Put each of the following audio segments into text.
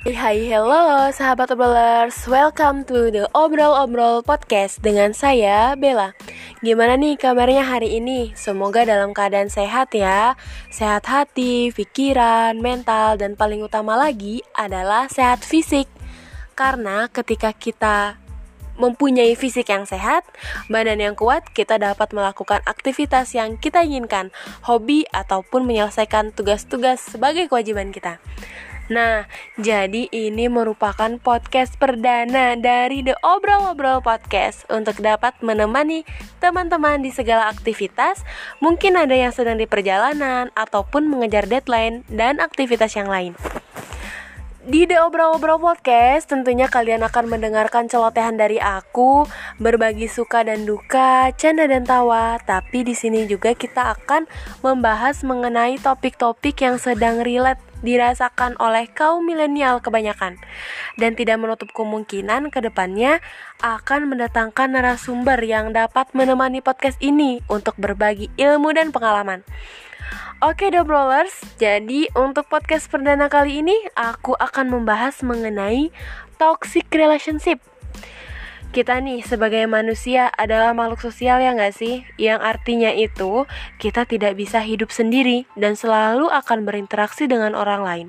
Hai hello sahabat obrolers Welcome to the Obrol-Obrol Podcast Dengan saya Bella Gimana nih kabarnya hari ini? Semoga dalam keadaan sehat ya Sehat hati, pikiran, mental Dan paling utama lagi adalah sehat fisik Karena ketika kita mempunyai fisik yang sehat, badan yang kuat, kita dapat melakukan aktivitas yang kita inginkan, hobi ataupun menyelesaikan tugas-tugas sebagai kewajiban kita. Nah, jadi ini merupakan podcast perdana dari The Obrol-Obrol Podcast untuk dapat menemani teman-teman di segala aktivitas. Mungkin ada yang sedang di perjalanan ataupun mengejar deadline dan aktivitas yang lain. Di The Obrol-Obrol Podcast tentunya kalian akan mendengarkan celotehan dari aku, berbagi suka dan duka, canda dan tawa. Tapi di sini juga kita akan membahas mengenai topik-topik yang sedang relate dirasakan oleh kaum milenial kebanyakan dan tidak menutup kemungkinan ke depannya akan mendatangkan narasumber yang dapat menemani podcast ini untuk berbagi ilmu dan pengalaman. Oke Dobrolers, jadi untuk podcast perdana kali ini aku akan membahas mengenai toxic relationship kita nih sebagai manusia adalah makhluk sosial ya nggak sih? Yang artinya itu kita tidak bisa hidup sendiri dan selalu akan berinteraksi dengan orang lain.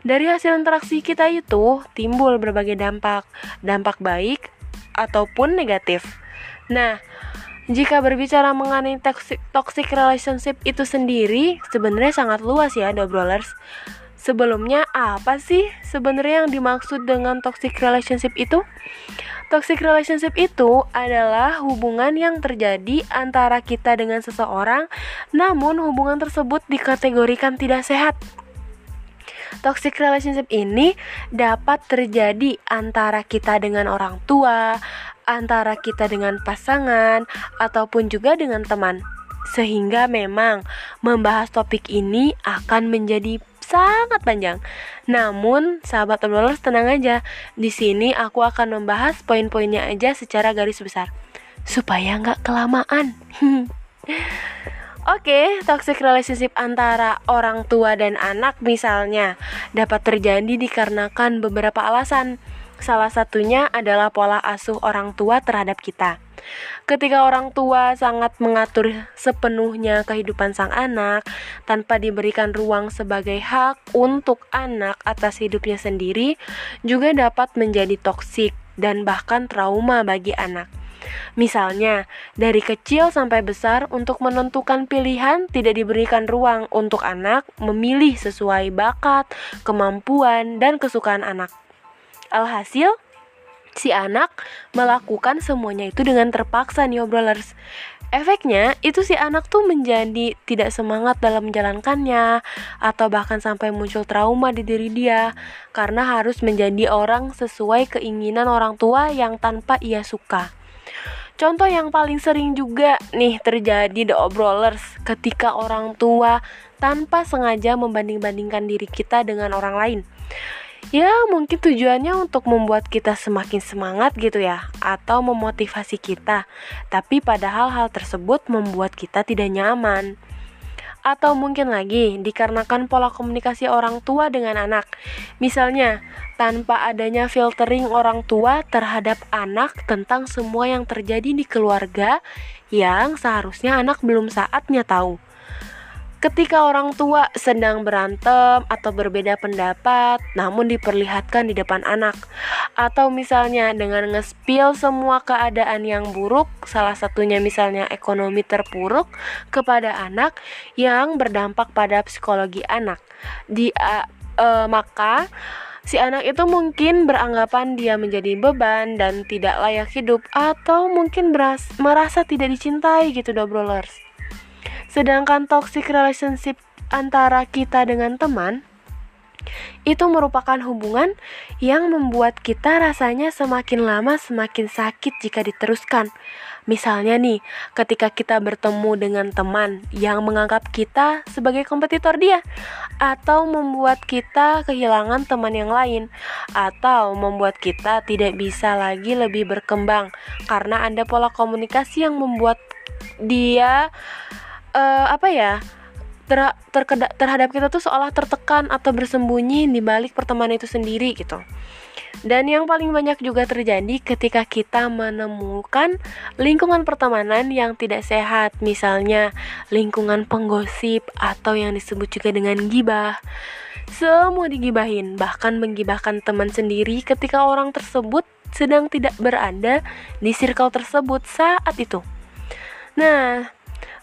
Dari hasil interaksi kita itu timbul berbagai dampak, dampak baik ataupun negatif. Nah, jika berbicara mengenai toxic, toxic relationship itu sendiri, sebenarnya sangat luas ya, Dobrolers. Sebelumnya, apa sih sebenarnya yang dimaksud dengan toxic relationship itu? Toxic relationship itu adalah hubungan yang terjadi antara kita dengan seseorang, namun hubungan tersebut dikategorikan tidak sehat. Toxic relationship ini dapat terjadi antara kita dengan orang tua, antara kita dengan pasangan, ataupun juga dengan teman. Sehingga memang membahas topik ini akan menjadi sangat panjang. Namun, sahabat obrolers tenang aja. Di sini aku akan membahas poin-poinnya aja secara garis besar supaya nggak kelamaan. Oke, okay, toxic relationship antara orang tua dan anak misalnya dapat terjadi dikarenakan beberapa alasan. Salah satunya adalah pola asuh orang tua terhadap kita. Ketika orang tua sangat mengatur sepenuhnya kehidupan sang anak tanpa diberikan ruang sebagai hak untuk anak atas hidupnya sendiri, juga dapat menjadi toksik dan bahkan trauma bagi anak. Misalnya, dari kecil sampai besar untuk menentukan pilihan tidak diberikan ruang untuk anak memilih sesuai bakat, kemampuan, dan kesukaan anak. Alhasil, si anak melakukan semuanya itu dengan terpaksa nih obrolers Efeknya itu si anak tuh menjadi tidak semangat dalam menjalankannya atau bahkan sampai muncul trauma di diri dia karena harus menjadi orang sesuai keinginan orang tua yang tanpa ia suka. Contoh yang paling sering juga nih terjadi the obrolers ketika orang tua tanpa sengaja membanding-bandingkan diri kita dengan orang lain ya mungkin tujuannya untuk membuat kita semakin semangat gitu ya atau memotivasi kita tapi padahal hal tersebut membuat kita tidak nyaman atau mungkin lagi dikarenakan pola komunikasi orang tua dengan anak. Misalnya, tanpa adanya filtering orang tua terhadap anak tentang semua yang terjadi di keluarga yang seharusnya anak belum saatnya tahu. Ketika orang tua sedang berantem atau berbeda pendapat, namun diperlihatkan di depan anak, atau misalnya dengan ngespil semua keadaan yang buruk, salah satunya misalnya ekonomi terpuruk kepada anak yang berdampak pada psikologi anak, di uh, uh, maka si anak itu mungkin beranggapan dia menjadi beban dan tidak layak hidup, atau mungkin beras merasa tidak dicintai gitu, dobrolers. Sedangkan toxic relationship antara kita dengan teman itu merupakan hubungan yang membuat kita rasanya semakin lama semakin sakit jika diteruskan. Misalnya nih, ketika kita bertemu dengan teman yang menganggap kita sebagai kompetitor dia atau membuat kita kehilangan teman yang lain atau membuat kita tidak bisa lagi lebih berkembang karena ada pola komunikasi yang membuat dia uh, apa ya ter terhadap kita tuh seolah tertekan atau bersembunyi di balik pertemanan itu sendiri gitu. Dan yang paling banyak juga terjadi ketika kita menemukan lingkungan pertemanan yang tidak sehat, misalnya lingkungan penggosip atau yang disebut juga dengan gibah. Semua digibahin, bahkan menggibahkan teman sendiri ketika orang tersebut sedang tidak berada di circle tersebut saat itu. Nah,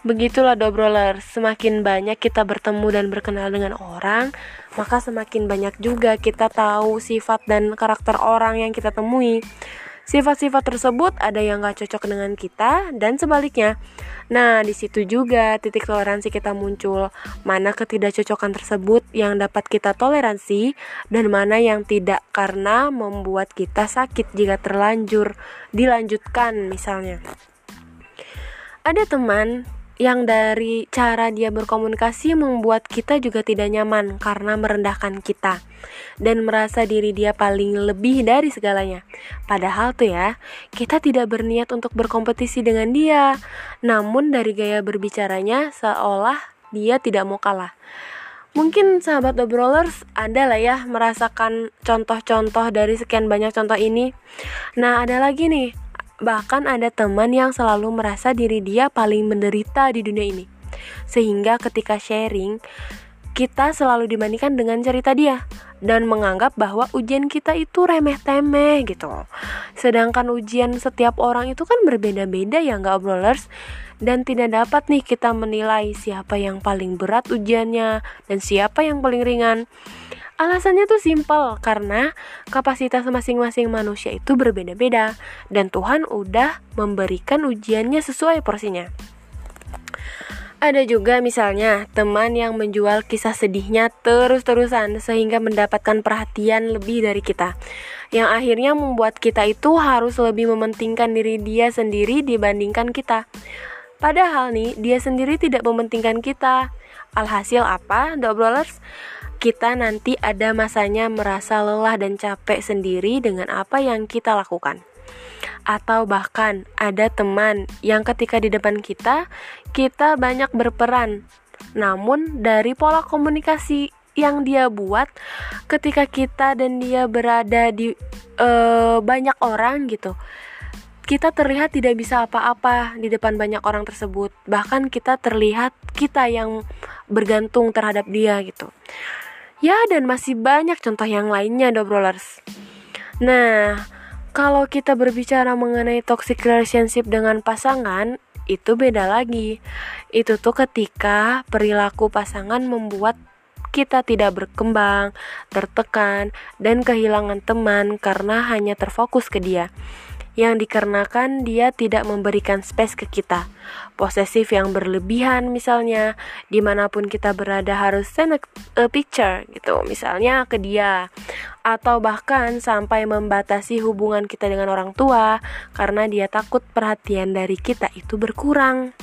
Begitulah dobroler, semakin banyak kita bertemu dan berkenal dengan orang, maka semakin banyak juga kita tahu sifat dan karakter orang yang kita temui. Sifat-sifat tersebut ada yang gak cocok dengan kita dan sebaliknya. Nah, di situ juga titik toleransi kita muncul. Mana ketidakcocokan tersebut yang dapat kita toleransi dan mana yang tidak karena membuat kita sakit jika terlanjur dilanjutkan misalnya. Ada teman yang dari cara dia berkomunikasi membuat kita juga tidak nyaman karena merendahkan kita dan merasa diri dia paling lebih dari segalanya. Padahal tuh ya, kita tidak berniat untuk berkompetisi dengan dia, namun dari gaya berbicaranya seolah dia tidak mau kalah. Mungkin sahabat obrolers ada lah ya merasakan contoh-contoh dari sekian banyak contoh ini. Nah, ada lagi nih Bahkan ada teman yang selalu merasa diri dia paling menderita di dunia ini. Sehingga ketika sharing, kita selalu dibandingkan dengan cerita dia dan menganggap bahwa ujian kita itu remeh-temeh gitu. Sedangkan ujian setiap orang itu kan berbeda-beda ya nggak obrolers dan tidak dapat nih kita menilai siapa yang paling berat ujiannya dan siapa yang paling ringan. Alasannya tuh simpel karena kapasitas masing-masing manusia itu berbeda-beda dan Tuhan udah memberikan ujiannya sesuai porsinya. Ada juga misalnya teman yang menjual kisah sedihnya terus-terusan sehingga mendapatkan perhatian lebih dari kita. Yang akhirnya membuat kita itu harus lebih mementingkan diri dia sendiri dibandingkan kita. Padahal nih, dia sendiri tidak mementingkan kita. Alhasil apa, Dobrolers? Kita nanti ada masanya merasa lelah dan capek sendiri dengan apa yang kita lakukan. Atau bahkan ada teman yang ketika di depan kita, kita banyak berperan. Namun dari pola komunikasi yang dia buat ketika kita dan dia berada di uh, banyak orang gitu kita terlihat tidak bisa apa-apa di depan banyak orang tersebut bahkan kita terlihat kita yang bergantung terhadap dia gitu Ya, dan masih banyak contoh yang lainnya, Dobrolers. Nah, kalau kita berbicara mengenai toxic relationship dengan pasangan, itu beda lagi. Itu tuh ketika perilaku pasangan membuat kita tidak berkembang, tertekan, dan kehilangan teman karena hanya terfokus ke dia yang dikarenakan dia tidak memberikan space ke kita. Posesif yang berlebihan misalnya, di mana pun kita berada harus send a picture gitu, misalnya ke dia. Atau bahkan sampai membatasi hubungan kita dengan orang tua karena dia takut perhatian dari kita itu berkurang.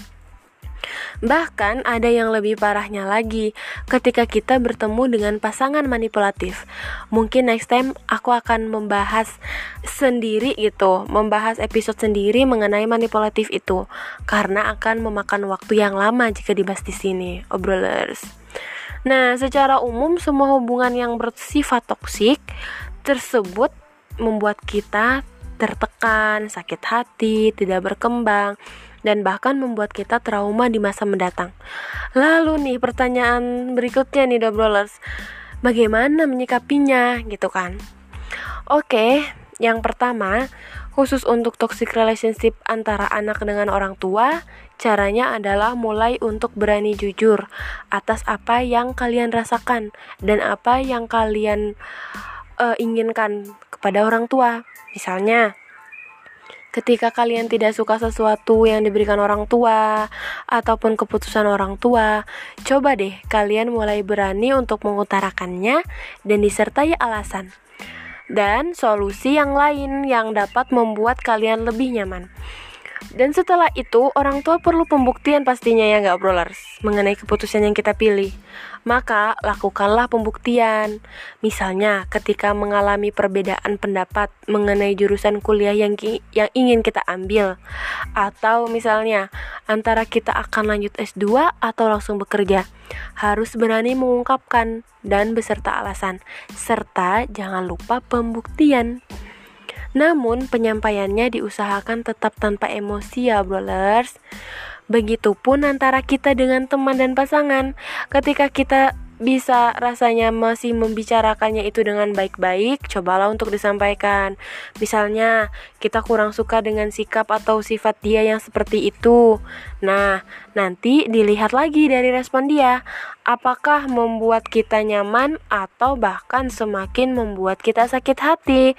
Bahkan ada yang lebih parahnya lagi ketika kita bertemu dengan pasangan manipulatif. Mungkin next time aku akan membahas sendiri gitu, membahas episode sendiri mengenai manipulatif itu karena akan memakan waktu yang lama jika dibahas di sini, obrolers. Nah, secara umum semua hubungan yang bersifat toksik tersebut membuat kita tertekan, sakit hati, tidak berkembang, dan bahkan membuat kita trauma di masa mendatang. Lalu nih pertanyaan berikutnya nih Dobrolers, bagaimana menyikapinya gitu kan? Oke, yang pertama, khusus untuk toxic relationship antara anak dengan orang tua, caranya adalah mulai untuk berani jujur atas apa yang kalian rasakan dan apa yang kalian uh, inginkan kepada orang tua. Misalnya, Ketika kalian tidak suka sesuatu yang diberikan orang tua ataupun keputusan orang tua, coba deh kalian mulai berani untuk mengutarakannya dan disertai alasan dan solusi yang lain yang dapat membuat kalian lebih nyaman. Dan setelah itu, orang tua perlu pembuktian pastinya ya nggak brolers mengenai keputusan yang kita pilih. Maka lakukanlah pembuktian. Misalnya, ketika mengalami perbedaan pendapat mengenai jurusan kuliah yang yang ingin kita ambil, atau misalnya antara kita akan lanjut S2 atau langsung bekerja. Harus berani mengungkapkan dan beserta alasan, serta jangan lupa pembuktian. Namun penyampaiannya diusahakan tetap tanpa emosi ya brolers. Begitupun antara kita dengan teman dan pasangan. Ketika kita bisa rasanya masih membicarakannya itu dengan baik-baik, cobalah untuk disampaikan. Misalnya, kita kurang suka dengan sikap atau sifat dia yang seperti itu. Nah, nanti dilihat lagi dari respon dia, apakah membuat kita nyaman atau bahkan semakin membuat kita sakit hati.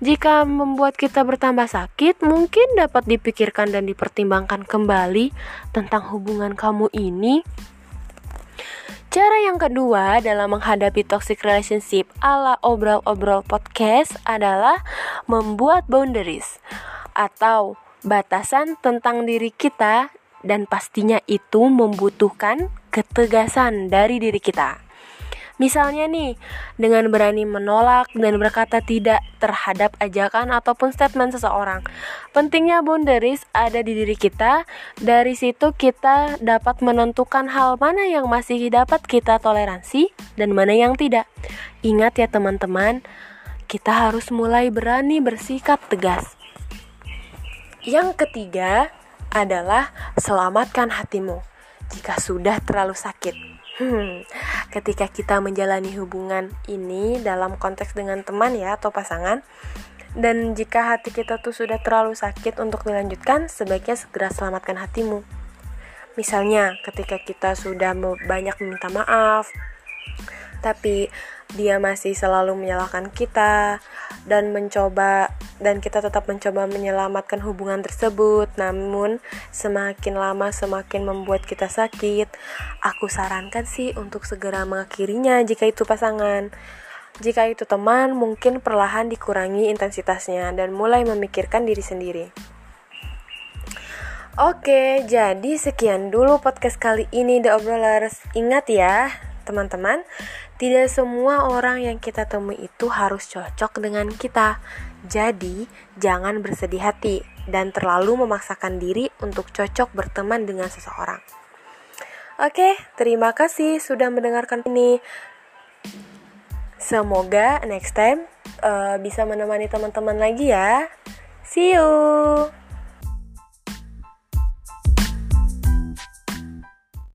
Jika membuat kita bertambah sakit, mungkin dapat dipikirkan dan dipertimbangkan kembali tentang hubungan kamu ini Cara yang kedua dalam menghadapi toxic relationship ala obrol-obrol podcast adalah membuat boundaries atau batasan tentang diri kita dan pastinya itu membutuhkan ketegasan dari diri kita. Misalnya nih, dengan berani menolak dan berkata tidak terhadap ajakan ataupun statement seseorang. Pentingnya boundaries ada di diri kita. Dari situ kita dapat menentukan hal mana yang masih dapat kita toleransi dan mana yang tidak. Ingat ya teman-teman, kita harus mulai berani bersikap tegas. Yang ketiga adalah selamatkan hatimu jika sudah terlalu sakit. Hmm, ketika kita menjalani hubungan ini dalam konteks dengan teman ya atau pasangan, dan jika hati kita tuh sudah terlalu sakit untuk dilanjutkan, sebaiknya segera selamatkan hatimu. Misalnya, ketika kita sudah banyak meminta maaf, tapi dia masih selalu menyalahkan kita dan mencoba dan kita tetap mencoba menyelamatkan hubungan tersebut. Namun semakin lama semakin membuat kita sakit aku sarankan sih untuk segera mengakhirinya jika itu pasangan. Jika itu teman mungkin perlahan dikurangi intensitasnya dan mulai memikirkan diri sendiri. Oke, jadi sekian dulu podcast kali ini The Obrolers. Ingat ya, teman-teman, tidak semua orang yang kita temui itu harus cocok dengan kita. Jadi, jangan bersedih hati dan terlalu memaksakan diri untuk cocok berteman dengan seseorang. Oke, terima kasih sudah mendengarkan ini. Semoga next time uh, bisa menemani teman-teman lagi ya. See you.